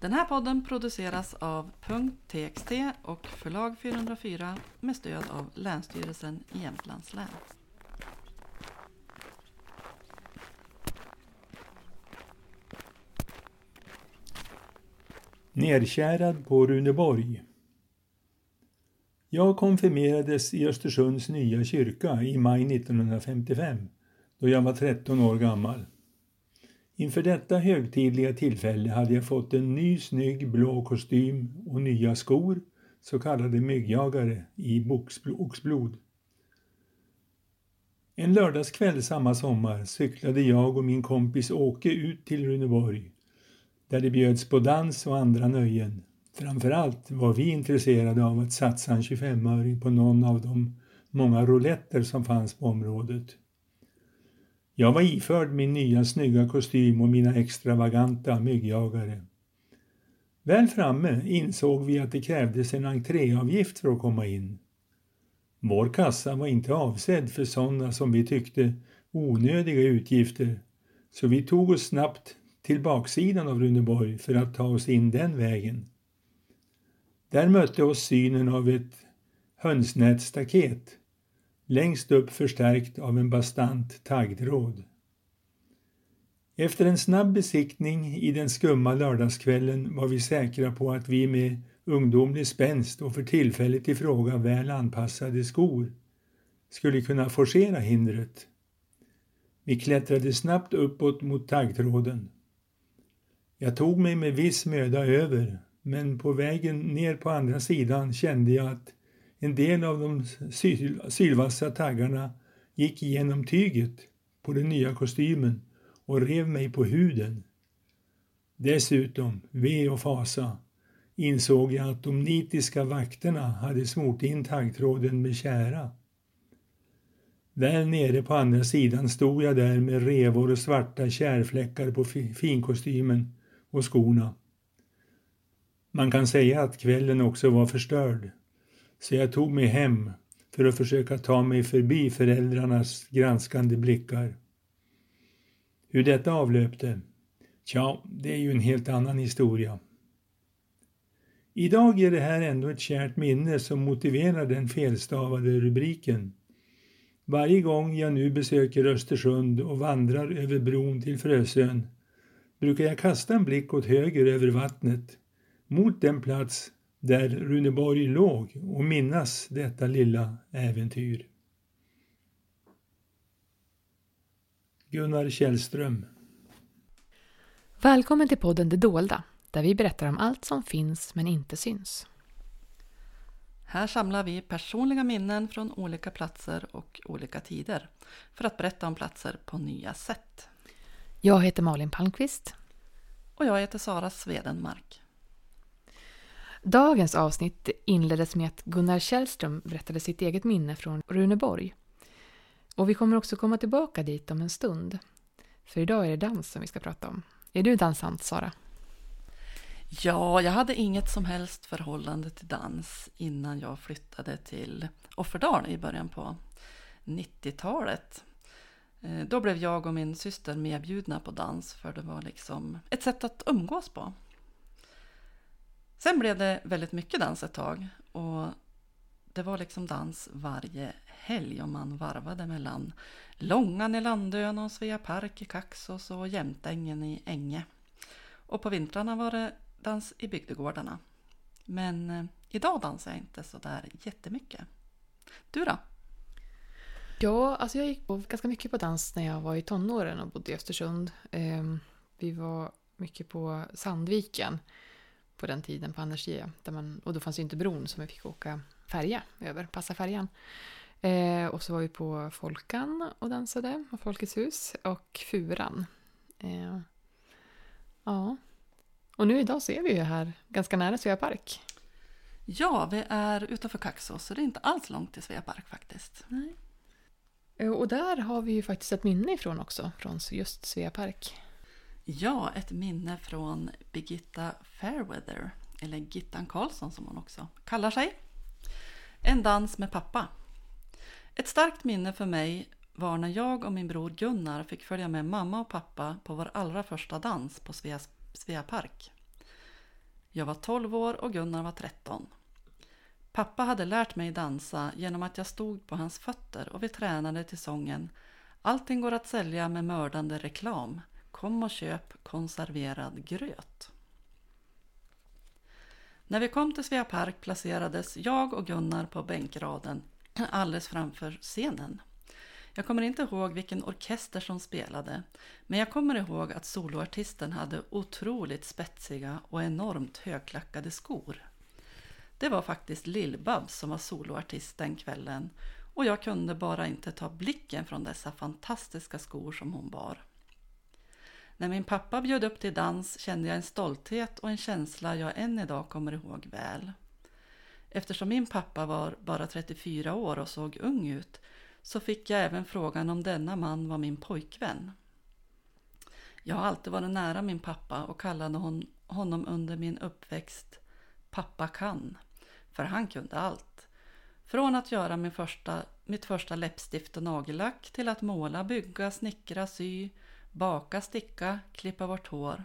Den här podden produceras av .txt och förlag 404 med stöd av Länsstyrelsen i Jämtlands län. Nerkärad på Runeborg. Jag konfirmerades i Östersunds nya kyrka i maj 1955 då jag var 13 år gammal. Inför detta högtidliga tillfälle hade jag fått en ny snygg blå kostym och nya skor, så kallade myggjagare, i oxblod. En lördagskväll samma sommar cyklade jag och min kompis Åke ut till Runeborg där det bjöds på dans och andra nöjen. Framförallt var vi intresserade av att satsa en 25-öring på någon av de många rouletter som fanns på området. Jag var iförd min nya snygga kostym och mina extravaganta myggjagare. Väl framme insåg vi att det krävdes en entréavgift för att komma in. Vår kassa var inte avsedd för sådana som vi tyckte onödiga utgifter så vi tog oss snabbt till baksidan av Runeborg för att ta oss in den vägen. Där mötte oss synen av ett hönsnätstaket längst upp förstärkt av en bastant taggtråd. Efter en snabb besiktning i den skumma lördagskvällen var vi säkra på att vi med ungdomlig spänst och för tillfället i fråga väl anpassade skor skulle kunna forcera hindret. Vi klättrade snabbt uppåt mot taggtråden. Jag tog mig med viss möda över, men på vägen ner på andra sidan kände jag att en del av de sylvassa taggarna gick igenom tyget på den nya kostymen och rev mig på huden. Dessutom, ve och fasa, insåg jag att de nitiska vakterna hade smort in taggtråden med kära. Väl nere på andra sidan stod jag där med revor och svarta kärfläckar på finkostymen och skorna. Man kan säga att kvällen också var förstörd så jag tog mig hem för att försöka ta mig förbi föräldrarnas granskande blickar. Hur detta avlöpte? Tja, det är ju en helt annan historia. Idag är det här ändå ett kärt minne som motiverar den felstavade rubriken. Varje gång jag nu besöker Östersund och vandrar över bron till Frösön brukar jag kasta en blick åt höger över vattnet mot den plats där Runeborg låg och minnas detta lilla äventyr. Gunnar Källström Välkommen till podden Det dolda, där vi berättar om allt som finns men inte syns. Här samlar vi personliga minnen från olika platser och olika tider för att berätta om platser på nya sätt. Jag heter Malin Palmqvist. Och jag heter Sara Svedenmark. Dagens avsnitt inleddes med att Gunnar Källström berättade sitt eget minne från Runeborg. Och vi kommer också komma tillbaka dit om en stund. För idag är det dans som vi ska prata om. Är du dansant, Sara? Ja, jag hade inget som helst förhållande till dans innan jag flyttade till Offerdal i början på 90-talet. Eh, då blev jag och min syster medbjudna på dans för det var liksom ett sätt att umgås på. Sen blev det väldigt mycket dans ett tag och det var liksom dans varje helg och man varvade mellan Långan i Landön och Svea Park i Kaxås och Jämtängen i Änge. Och på vintrarna var det dans i bygdegårdarna. Men eh, idag dansar jag inte så där jättemycket. Du då? Ja, alltså jag gick på ganska mycket på dans när jag var i tonåren och bodde i Östersund. Ehm, vi var mycket på Sandviken på den tiden på man, och då fanns ju inte bron som vi fick åka färja över, passa färjan. Eh, och så var vi på Folkan och dansade, och Folkets hus och Furan. Eh, ja. Och nu idag så är vi ju här ganska nära Svea park. Ja, vi är utanför Kaxås så det är inte alls långt till Svea park faktiskt. Nej. Eh, och där har vi ju faktiskt ett minne ifrån också, från just Svea park. Ja, ett minne från Birgitta Fairweather, eller Gittan Karlsson som hon också kallar sig. En dans med pappa. Ett starkt minne för mig var när jag och min bror Gunnar fick följa med mamma och pappa på vår allra första dans på Svea, Svea park. Jag var 12 år och Gunnar var 13. Pappa hade lärt mig dansa genom att jag stod på hans fötter och vi tränade till sången Allting går att sälja med mördande reklam. Kom och köp konserverad gröt. När vi kom till Svea park placerades jag och Gunnar på bänkraden alldeles framför scenen. Jag kommer inte ihåg vilken orkester som spelade, men jag kommer ihåg att soloartisten hade otroligt spetsiga och enormt högklackade skor. Det var faktiskt Lill-Babs som var soloartist den kvällen och jag kunde bara inte ta blicken från dessa fantastiska skor som hon bar. När min pappa bjöd upp till dans kände jag en stolthet och en känsla jag än idag kommer ihåg väl. Eftersom min pappa var bara 34 år och såg ung ut så fick jag även frågan om denna man var min pojkvän. Jag har alltid varit nära min pappa och kallade honom under min uppväxt Pappa kan, för han kunde allt. Från att göra min första, mitt första läppstift och nagellack till att måla, bygga, snickra, sy, baka, sticka, klippa bort hår.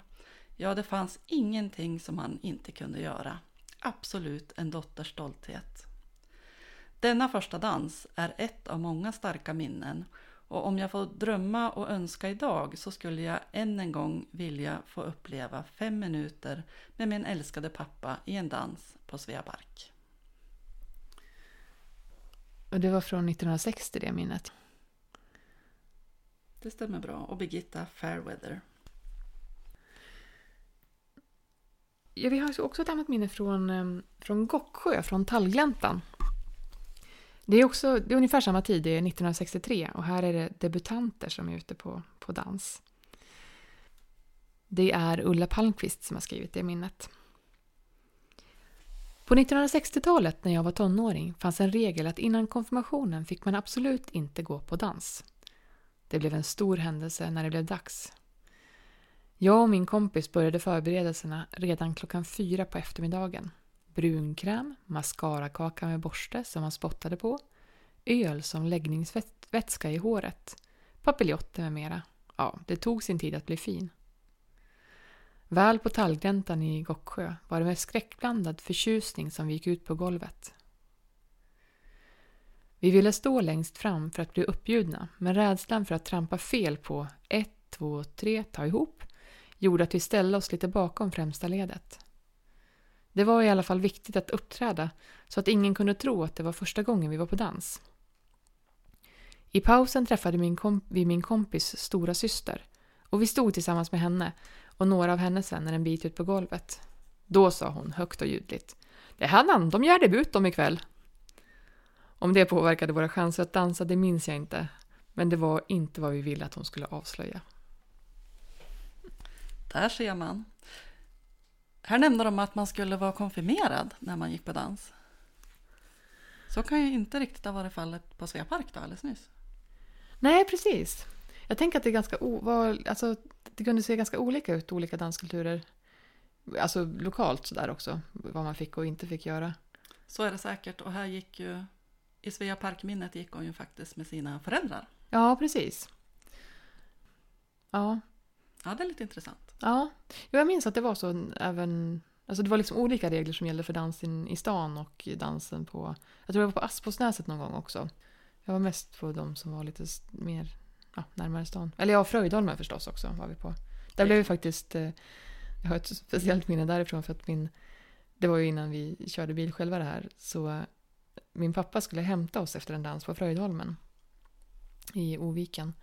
Ja, det fanns ingenting som han inte kunde göra. Absolut en dotters stolthet. Denna första dans är ett av många starka minnen och om jag får drömma och önska idag så skulle jag än en gång vilja få uppleva fem minuter med min älskade pappa i en dans på Sveapark. Och det var från 1960 det minnet? Det stämmer bra. Och Birgitta Fairweather. Ja, vi har också ett annat minne från, eh, från Gocksjö, från Tallgläntan. Det är, också, det är ungefär samma tid, det är 1963 och här är det debutanter som är ute på, på dans. Det är Ulla Palmqvist som har skrivit det minnet. På 1960-talet när jag var tonåring fanns en regel att innan konfirmationen fick man absolut inte gå på dans. Det blev en stor händelse när det blev dags. Jag och min kompis började förberedelserna redan klockan fyra på eftermiddagen. Brunkräm, mascarakaka med borste som man spottade på, öl som läggningsvätska i håret, papiljotter med mera. Ja, det tog sin tid att bli fin. Väl på tallgläntan i Gocksjö var det med skräckblandad förtjusning som vi gick ut på golvet. Vi ville stå längst fram för att bli uppbjudna, men rädslan för att trampa fel på ett, två, tre, ta ihop gjorde att vi ställde oss lite bakom främsta ledet. Det var i alla fall viktigt att uppträda så att ingen kunde tro att det var första gången vi var på dans. I pausen träffade min vi min kompis stora syster och vi stod tillsammans med henne och några av hennes vänner en bit ut på golvet. Då sa hon högt och ljudligt. Det är Hannan, de gör debut om ikväll. Om det påverkade våra chanser att dansa, det minns jag inte. Men det var inte vad vi ville att hon skulle avslöja. Där ser man. Här nämnde de att man skulle vara konfirmerad när man gick på dans. Så kan ju inte riktigt ha varit fallet på Sveapark då alldeles nyss. Nej, precis. Jag tänker att det, är ganska var, alltså, det kunde se ganska olika ut, olika danskulturer. Alltså lokalt sådär också, vad man fick och inte fick göra. Så är det säkert. Och här gick ju, i Svea parkminnet gick hon ju faktiskt med sina föräldrar. Ja, precis. Ja. Ja, det är lite intressant. Ja, jag minns att det var så även... Alltså det var liksom olika regler som gällde för dansen i stan och dansen på... Jag tror jag var på Aspåsnäset någon gång också. Jag var mest på de som var lite mer ja, närmare stan. Eller ja, Fröjdholmen förstås också var vi på. Där blev vi faktiskt... Eh, jag har ett speciellt minne därifrån för att min... Det var ju innan vi körde bil själva det här. Så min pappa skulle hämta oss efter en dans på Fröjdholmen. I Oviken.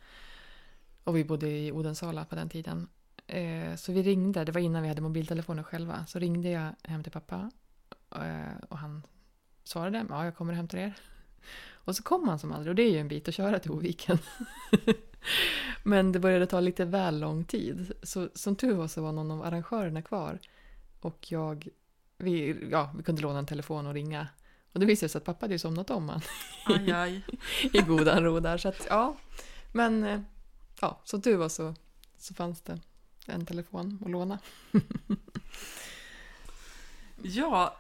Och vi bodde i Odensala på den tiden. Eh, så vi ringde, det var innan vi hade mobiltelefoner själva. Så ringde jag hem till pappa. Eh, och han svarade, ja jag kommer och hämtar er. Och så kom han som aldrig och det är ju en bit att köra till Oviken. Men det började ta lite väl lång tid. Så som tur var så var någon av arrangörerna kvar. Och jag, vi, ja, vi kunde låna en telefon och ringa. Och det visade sig att pappa hade ju somnat om han. Aj, aj. I godan ro där. Så att, ja. Men eh, ja, som tur var så, så fanns det en telefon att låna. ja,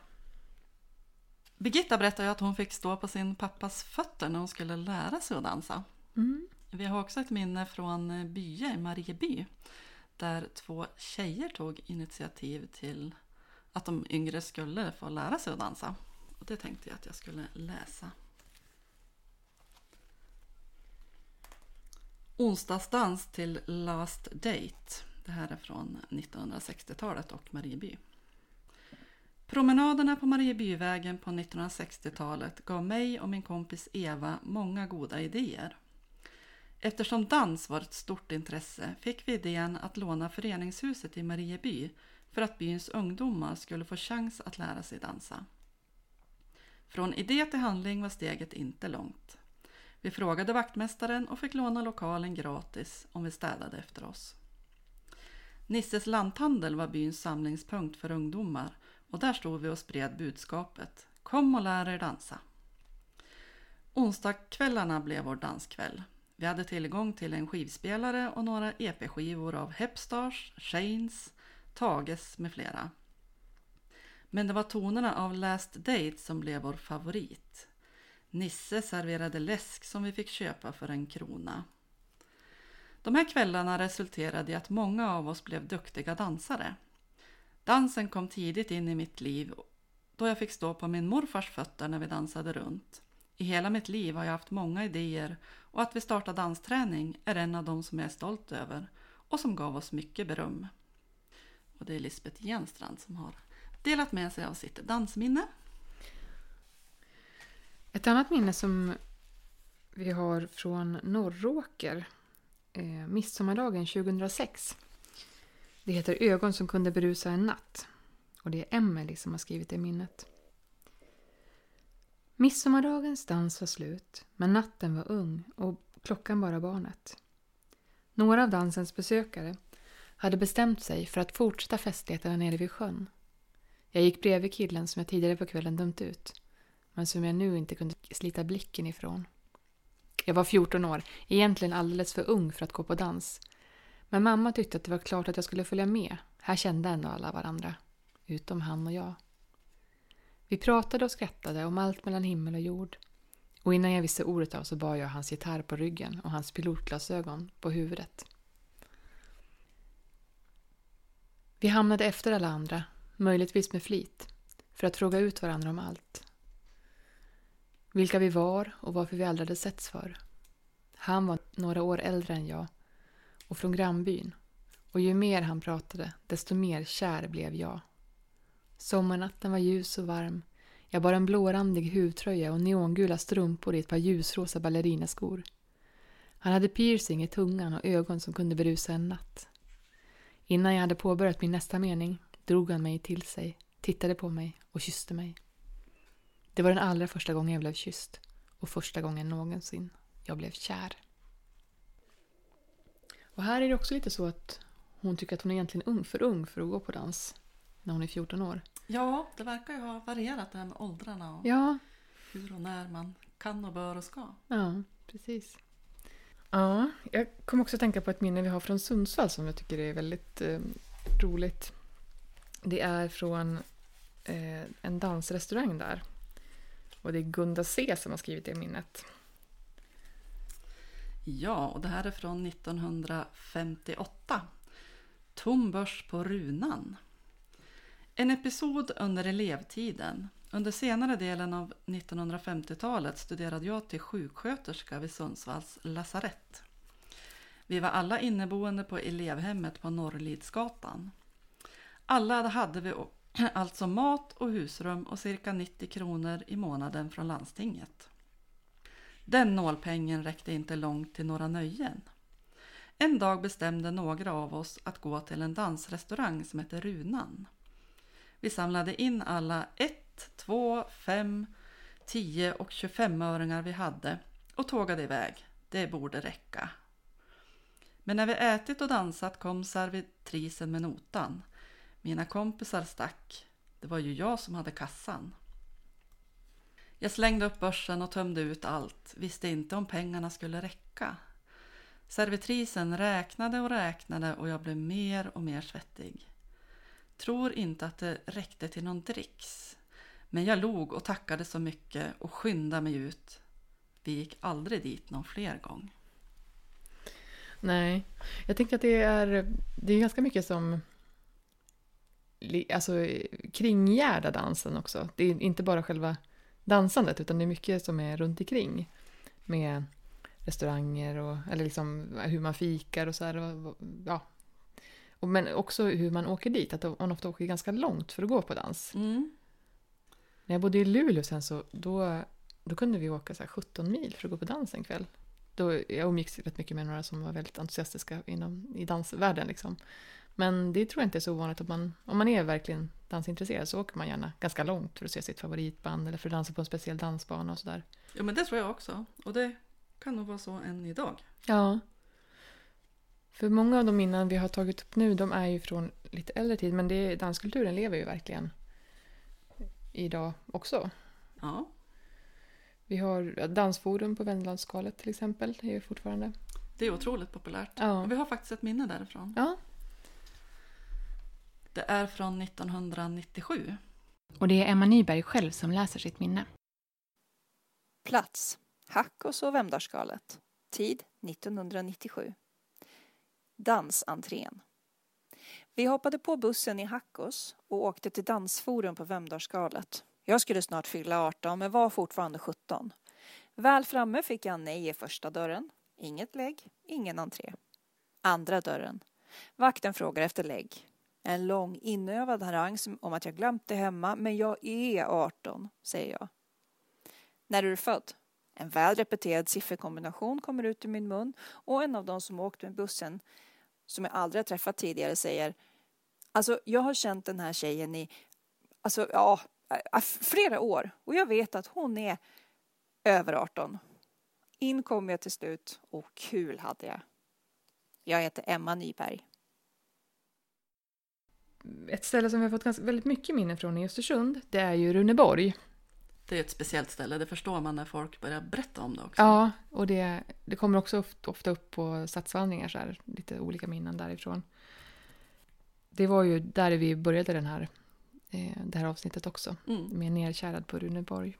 Birgitta berättade att hon fick stå på sin pappas fötter när hon skulle lära sig att dansa. Mm. Vi har också ett minne från Bye, Marieby, där två tjejer tog initiativ till att de yngre skulle få lära sig att dansa. Och det tänkte jag att jag skulle läsa. Onsdagsdans till Last Date. Det här är från 1960-talet och Marieby. Promenaderna på Mariebyvägen på 1960-talet gav mig och min kompis Eva många goda idéer. Eftersom dans var ett stort intresse fick vi idén att låna föreningshuset i Marieby för att byns ungdomar skulle få chans att lära sig dansa. Från idé till handling var steget inte långt. Vi frågade vaktmästaren och fick låna lokalen gratis om vi städade efter oss. Nisses lanthandel var byns samlingspunkt för ungdomar och där stod vi och spred budskapet Kom och lär er dansa. Onsdagskvällarna blev vår danskväll. Vi hade tillgång till en skivspelare och några EP-skivor av Hepstars, Shanes, Tages med flera. Men det var tonerna av Last Date som blev vår favorit. Nisse serverade läsk som vi fick köpa för en krona. De här kvällarna resulterade i att många av oss blev duktiga dansare. Dansen kom tidigt in i mitt liv då jag fick stå på min morfars fötter när vi dansade runt. I hela mitt liv har jag haft många idéer och att vi startade dansträning är en av de som jag är stolt över och som gav oss mycket beröm. Och det är Lisbeth Genstrand som har delat med sig av sitt dansminne. Ett annat minne som vi har från Norråker, eh, midsommardagen 2006. Det heter Ögon som kunde berusa en natt. Och det är Emelie som har skrivit det minnet. Midsommardagens dans var slut, men natten var ung och klockan bara barnet. Några av dansens besökare hade bestämt sig för att fortsätta festligheterna nere vid sjön. Jag gick bredvid killen som jag tidigare på kvällen dömt ut, men som jag nu inte kunde slita blicken ifrån. Jag var 14 år, egentligen alldeles för ung för att gå på dans. Men mamma tyckte att det var klart att jag skulle följa med. Här kände ändå alla varandra. Utom han och jag. Vi pratade och skrattade om allt mellan himmel och jord. Och innan jag visste ordet av så bar jag hans gitarr på ryggen och hans pilotglasögon på huvudet. Vi hamnade efter alla andra, möjligtvis med flit, för att fråga ut varandra om allt. Vilka vi var och varför vi aldrig hade setts för. Han var några år äldre än jag och från grannbyn och ju mer han pratade desto mer kär blev jag. Sommarnatten var ljus och varm. Jag bar en blårandig huvtröja och neongula strumpor i ett par ljusrosa ballerinaskor. Han hade piercing i tungan och ögon som kunde berusa en natt. Innan jag hade påbörjat min nästa mening drog han mig till sig, tittade på mig och kysste mig. Det var den allra första gången jag blev kysst och första gången någonsin jag blev kär. Och här är det också lite så att hon tycker att hon är egentligen ung, för ung för att gå på dans när hon är 14 år. Ja, det verkar ju ha varierat det här med åldrarna och Ja, hur och när man kan och bör och ska. ja precis. Ja, jag kom också att tänka på ett minne vi har från Sundsvall som jag tycker är väldigt eh, roligt. Det är från eh, en dansrestaurang där. Och det är Gunda C som har skrivit det minnet. Ja, och det här är från 1958. Tom börs på runan. En episod under elevtiden. Under senare delen av 1950-talet studerade jag till sjuksköterska vid Sundsvalls lasarett. Vi var alla inneboende på elevhemmet på Norrlidsgatan. Alla hade vi alltså mat och husrum och cirka 90 kronor i månaden från landstinget. Den nålpengen räckte inte långt till några nöjen. En dag bestämde några av oss att gå till en dansrestaurang som hette Runan. Vi samlade in alla 1, 2, 5, 10 och 25-öringar vi hade och tågade iväg. Det borde räcka. Men när vi ätit och dansat kom servitrisen med notan. Mina kompisar stack. Det var ju jag som hade kassan. Jag slängde upp börsen och tömde ut allt. Visste inte om pengarna skulle räcka. Servitrisen räknade och räknade och jag blev mer och mer svettig. Tror inte att det räckte till någon dricks. Men jag log och tackade så mycket och skyndade mig ut. Vi gick aldrig dit någon fler gång. Nej, jag tänker att det är, det är ganska mycket som alltså, kringgärdar dansen också. Det är inte bara själva dansandet utan det är mycket som är runt omkring. Med restauranger och eller liksom hur man fikar och så här. Och, ja. Och, men också hur man åker dit, att man ofta åker ganska långt för att gå på dans. Mm. När jag bodde i Luleå sen så då, då kunde vi åka så här 17 mil för att gå på dans en kväll. Då, jag umgicks rätt mycket med några som var väldigt entusiastiska inom, i dansvärlden. Liksom. Men det tror jag inte är så vanligt. Att man, om man är verkligen dansintresserad så åker man gärna ganska långt för att se sitt favoritband eller för att dansa på en speciell dansbana och sådär. Ja men det tror jag också. Och det kan nog vara så än idag. Ja. För många av de minnen vi har tagit upp nu de är ju från lite äldre tid men det, danskulturen lever ju verkligen idag också. Ja. Vi har Dansforum på Värmlandsskalet till exempel. Det är ju fortfarande. Det är otroligt populärt. Ja. Och vi har faktiskt ett minne därifrån. ja. Det är från 1997. Och det är Emma Nyberg själv som läser sitt minne. Plats Hackås och Vemdalsskalet. Tid 1997. Dansentrén. Vi hoppade på bussen i Hackås och åkte till Dansforum på Vemdalsskalet. Jag skulle snart fylla 18 men var fortfarande 17. Väl framme fick jag nej i första dörren. Inget lägg, ingen entré. Andra dörren. Vakten frågar efter lägg. En lång inövad harang om att jag glömt det hemma men jag är 18, säger jag. När är du född? En väl repeterad sifferkombination kommer ut ur min mun och en av de som åkt med bussen, som jag aldrig har träffat tidigare, säger Alltså, jag har känt den här tjejen i, alltså, ja, flera år och jag vet att hon är över 18. In kom jag till slut och kul hade jag. Jag heter Emma Nyberg. Ett ställe som vi har fått ganska, väldigt mycket minnen från i Östersund det är ju Runeborg. Det är ett speciellt ställe, det förstår man när folk börjar berätta om det också. Ja, och det, det kommer också ofta, upp på stadsvandringar, så här, lite olika minnen därifrån. Det var ju där vi började den här, eh, det här avsnittet också, Mm. med Nerkärad på Runeborg.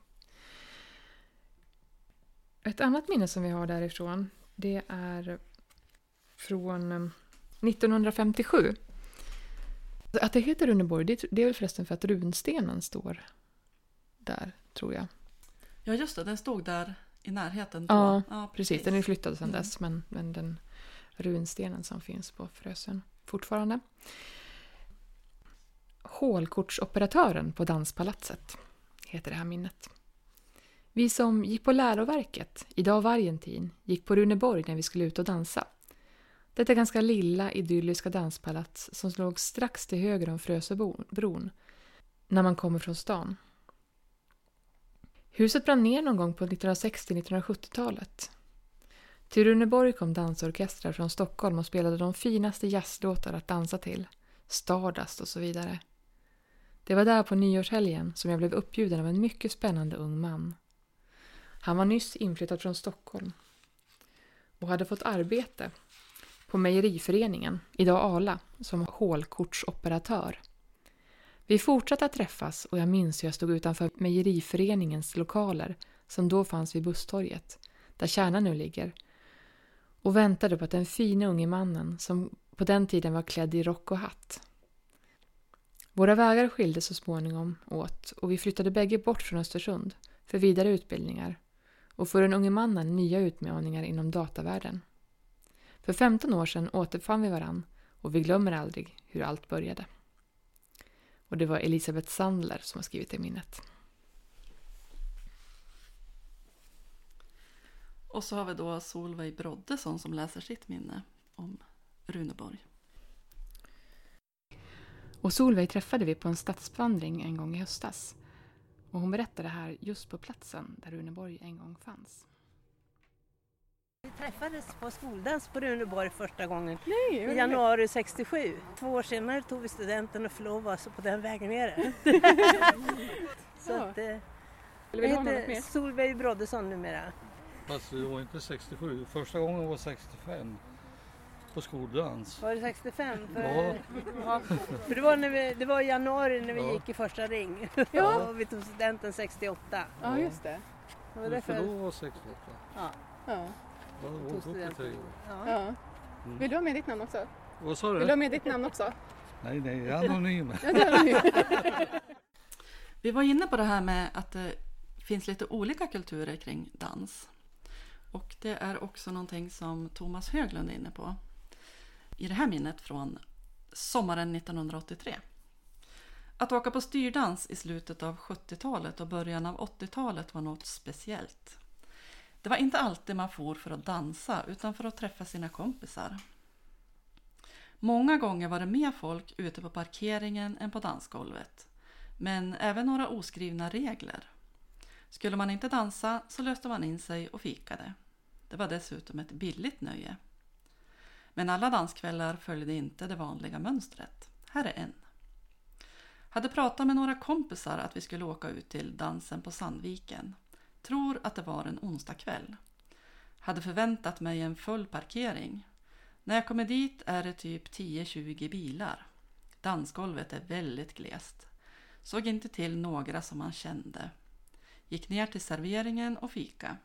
Ett annat minne som vi har därifrån, det är från eh, 1957. Att det heter Runeborg, det, det är väl förresten för att runstenen står där, tror jag. Ja just det, den stod där i närheten då. Ja, ja Precis, den är flyttad sedan Mm. dess, men, men den runstenen som finns på Frösön fortfarande. Hålkortsoperatören på Danspalatset heter det här minnet. Vi som gick på läroverket, idag Vargentin, gick på Runeborg när vi skulle ut och dansa. Detta ganska lilla idylliska danspalats som låg strax till höger om Frösöbron när man kommer från stan. Huset brann ner någon gång på 1960-1970-talet. Till Runeborg kom dansorkestrar från Stockholm och spelade de finaste jazzlåtar att dansa till. Stardust och så vidare. Det var där på nyårshelgen som jag blev uppbjuden av en mycket spännande ung man. Han var nyss inflyttad från Stockholm och hade fått arbete på Mejeriföreningen, idag Arla, som hålkortsoperatör. Vi fortsatte att träffas och jag minns hur jag stod utanför Mejeriföreningens lokaler som då fanns vid busstorget, där kärnan nu ligger, och väntade på att den fina unge mannen, som på den tiden var klädd i rock och hatt. Våra vägar skildes så småningom åt och vi flyttade bägge bort från Östersund för vidare utbildningar och för den unge mannen nya utmaningar inom datavärlden. För 15 år sedan återfann vi varann och vi glömmer aldrig hur allt började. Och det var Elisabeth Sandler som har skrivit det minnet. Och så har vi då Solveig Broddesson som läser sitt minne om Runeborg. Och Solveig träffade vi på en stadsvandring en gång i höstas. Och hon berättade här just på platsen där Runeborg en gång fanns. Vi träffades på skoldans på Runeborg första gången Nej, i januari 67. Två år senare tog vi studenten och förlovade oss på den vägen ner. Så Ja. att, eh, Eller jag heter? Solveig Broddesson numera. Fast det var inte 67. Första gången var 65 på skoldans. Var det 65? För, Ja. ja, för det, var när vi, det var i januari när vi Ja. gick i första ring. Ja. och vi tog studenten 68. Ja, just det. Det var Vi därför, förlovade 68. ja, Var tog studenten. Ja. Ja. Vill du ha med ditt namn också? Vad sa Vill du du? ha med ditt namn också? Nej, nej, jag är anonym. Vi var inne på det här med att det finns lite olika kulturer kring dans. Och det är också någonting som Thomas Höglund är inne på i det här minnet från sommaren 1983. Att åka på styrdans i slutet av 70-talet och början av 80-talet var något speciellt. Det var inte alltid man for för att dansa utan för att träffa sina kompisar. Många gånger var det mer folk ute på parkeringen än på dansgolvet. Men även några oskrivna regler. Skulle man inte dansa så löste man in sig och fikade. Det var dessutom ett billigt nöje. Men alla danskvällar följde inte det vanliga mönstret. Här är en. Hade pratat med några kompisar att vi skulle åka ut till dansen på Sandviken. Tror att det var en onsdagkväll. Hade förväntat mig en full parkering. När jag kommer dit är det typ 10-20 bilar. Dansgolvet är väldigt glest. Såg inte till några som man kände. Gick ner till serveringen och fika.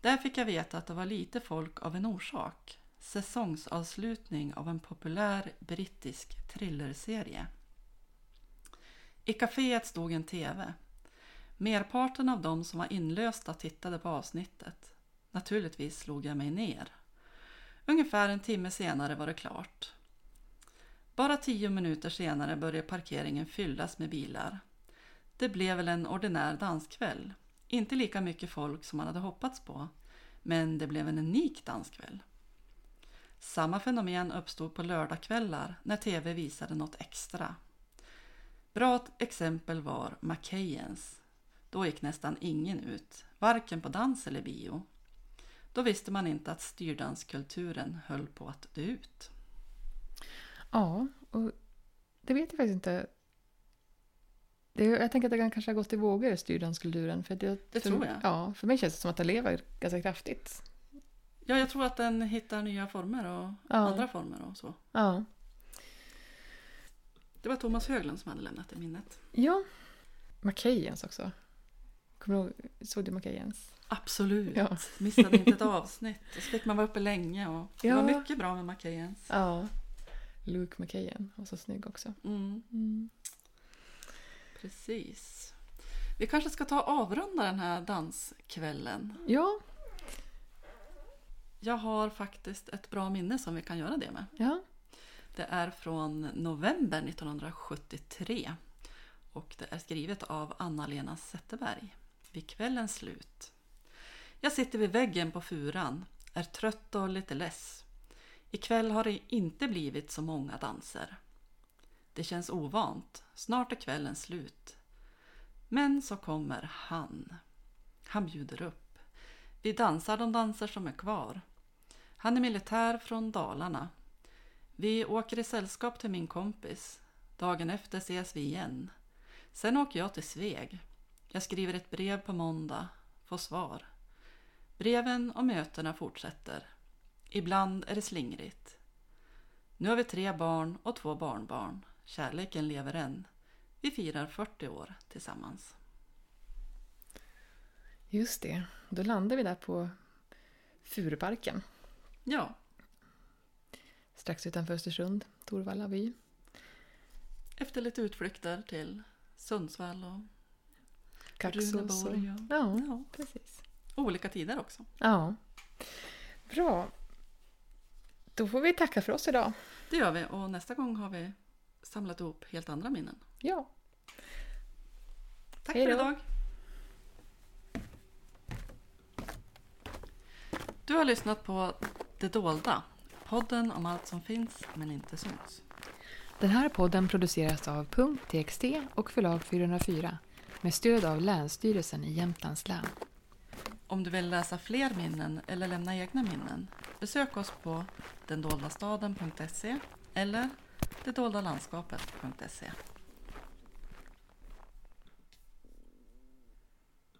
Där fick jag veta att det var lite folk av en orsak. Säsongsavslutning av en populär brittisk thrillerserie. I kaféet stod en TV. Merparten av de som var inlösta tittade på avsnittet. Naturligtvis slog jag mig ner. Ungefär en timme senare var det klart. Bara tio minuter senare började parkeringen fyllas med bilar. Det blev väl en ordinär danskväll. Inte lika mycket folk som man hade hoppats på, men det blev en unik danskväll. Samma fenomen uppstod på lördagskvällar när TV visade något extra. Bra exempel var Mackays. Då gick nästan ingen ut, varken på dans eller bio. Då visste man inte att styrdanskulturen höll på att dö ut. Ja, och det vet jag faktiskt inte. Det, jag tänker att det kan kanske har gått i vågor, styrdanskulturen. För det, Det för, tror jag. Ja, för mig känns det som att det lever ganska kraftigt. Ja, jag tror att den hittar nya former och Ja. andra former och så. Ja. Det var Thomas Höglund som hade lämnat det minnet. Ja. Mackays också. Kommer du ihåg, såg du Mackays? Absolut. Ja. Missade inte ett avsnitt. Och så fick man vara uppe länge. Och det Ja. var mycket bra med Mackays. Ja. Luke Mackayen var så snygg också. Mm, Mm. precis. Vi kanske ska ta och avrunda den här danskvällen. Ja, Jag har faktiskt ett bra minne som vi kan göra det med. ja. Det är från november 1973 och det är skrivet av Anna-Lena Zetterberg. Vid kvällens slut. Jag sitter vid väggen på furan, är trött och lite less. Ikväll har det inte blivit så många danser. Det känns ovant, snart är kvällen slut. Men så kommer han. Han bjuder upp. Vi dansar de danser som är kvar. Han är militär från Dalarna vi åker i sällskap till min kompis. Dagen efter ses vi igen. Sen åker jag till Sveg. Jag skriver ett brev på måndag, får svar. Breven och mötena fortsätter. Ibland är det slingrigt. Nu har vi tre barn och två barnbarn. Kärleken lever än. Vi firar 40 år tillsammans. Just det. Då landade vi där på Furuparken. Ja, Strax utanför Östersund, Torvalla by. efter lite utflykter till Sundsvall och Kaxås och... Och, Ja, ja, precis. olika tider också. Ja. Bra. Då får vi tacka för oss idag. Det gör vi och nästa gång har vi samlat ihop helt andra minnen. Ja. Tack Hej för idag! Du har lyssnat på Det dolda, podden om allt som finns men inte syns. Den här podden produceras av Punkt.txt och förlag 404 med stöd av Länsstyrelsen i Jämtlands län. Om du vill läsa fler minnen eller lämna egna minnen, besök oss på dendoldastaden.se eller detdoldalandskapet.se.